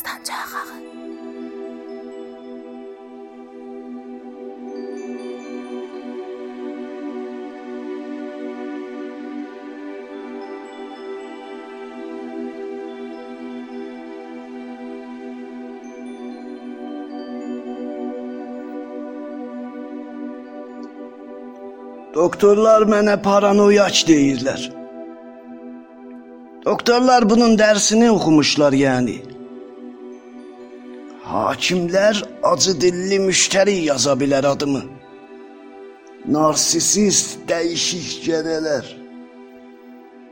Dastanca ağı. Doktorlar mənə paranoyak deyirlər. Doktorlar bunun dərsini oxumuşlar yəni. Hakimlər acı dilli müştəri yaza bilər adımı. Narsisist dəyişik gədələr.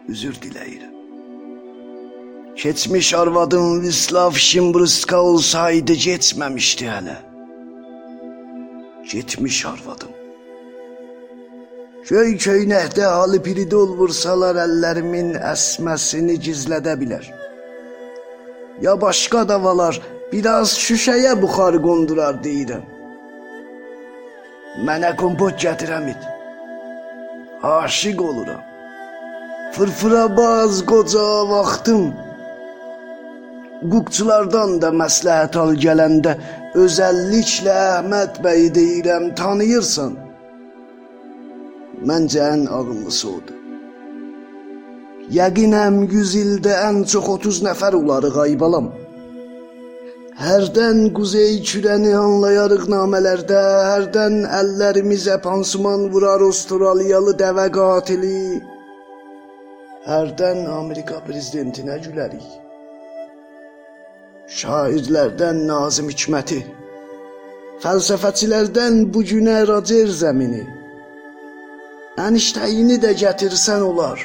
Üzür diləyirəm. Keçmiş arvadım Vislav Şimbrska olsaydı geçməmişdi hələ. Getmiş arvadım. Köy köynəkdə halı piridol vursalar əllərimin əsməsini gizlədə bilər. Ya başqa davalar biraz şüşəyə buxar qondurar deyirəm. Mənə kompot gətirəmid. Aşiq oluram. Fırfıra baz qoca vaxtım. Qukçulardan da məsləhət al gələndə özəlliklə Əhməd bəy deyirəm, tanıyırsan. Məncə ən ağıllısı odur. Yəqinəm 100 ildə ən çox 30 nəfər olarıq aybalam. Hərdən quzey kürəni anlayarıq namələrdə, hərdən əllərimizə pansuman vurar Avstraliyalı dəvə qatili. Hərdən Amerika prezidentinə gülərik. Şairlərdən Nazım Hikməti, fəlsəfəçilərdən bu günə Roger Zəmini. Əniştəyini də gətirsən olar.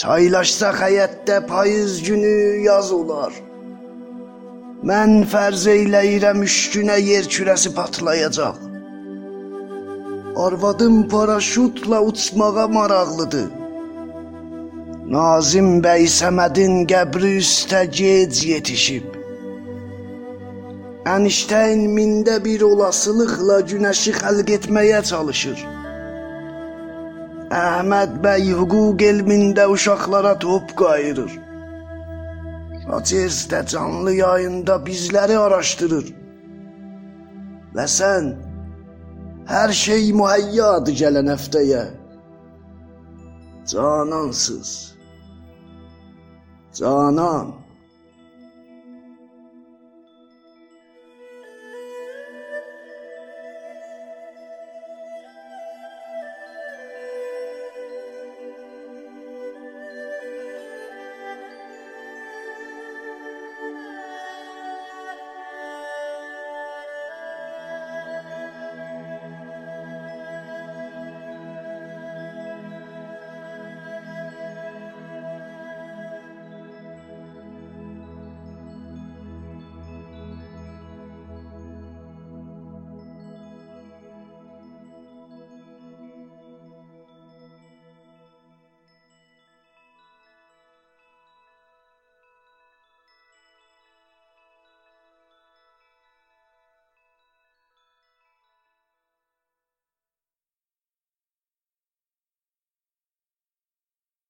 Çaylaşsaq həyətdə payız günü yaz olar. Mən fərz eyləyirəm üç günə yer kürəsi patlayacaq. Arvadım paraşutla uçmağa maraqlıdır. Nazim bəy Səmədin qəbri üstə gec yetişib. Əniştəyin mində bir olasılıqla günəşi xəlq etməyə çalışır. Əhməd bəy hüquq elmində uşaqlara top qayırır. Rogers də canlı yayında bizləri araşdırır. Və sən hər şey mühəyyadır gələn həftəyə. Canansız. Canan.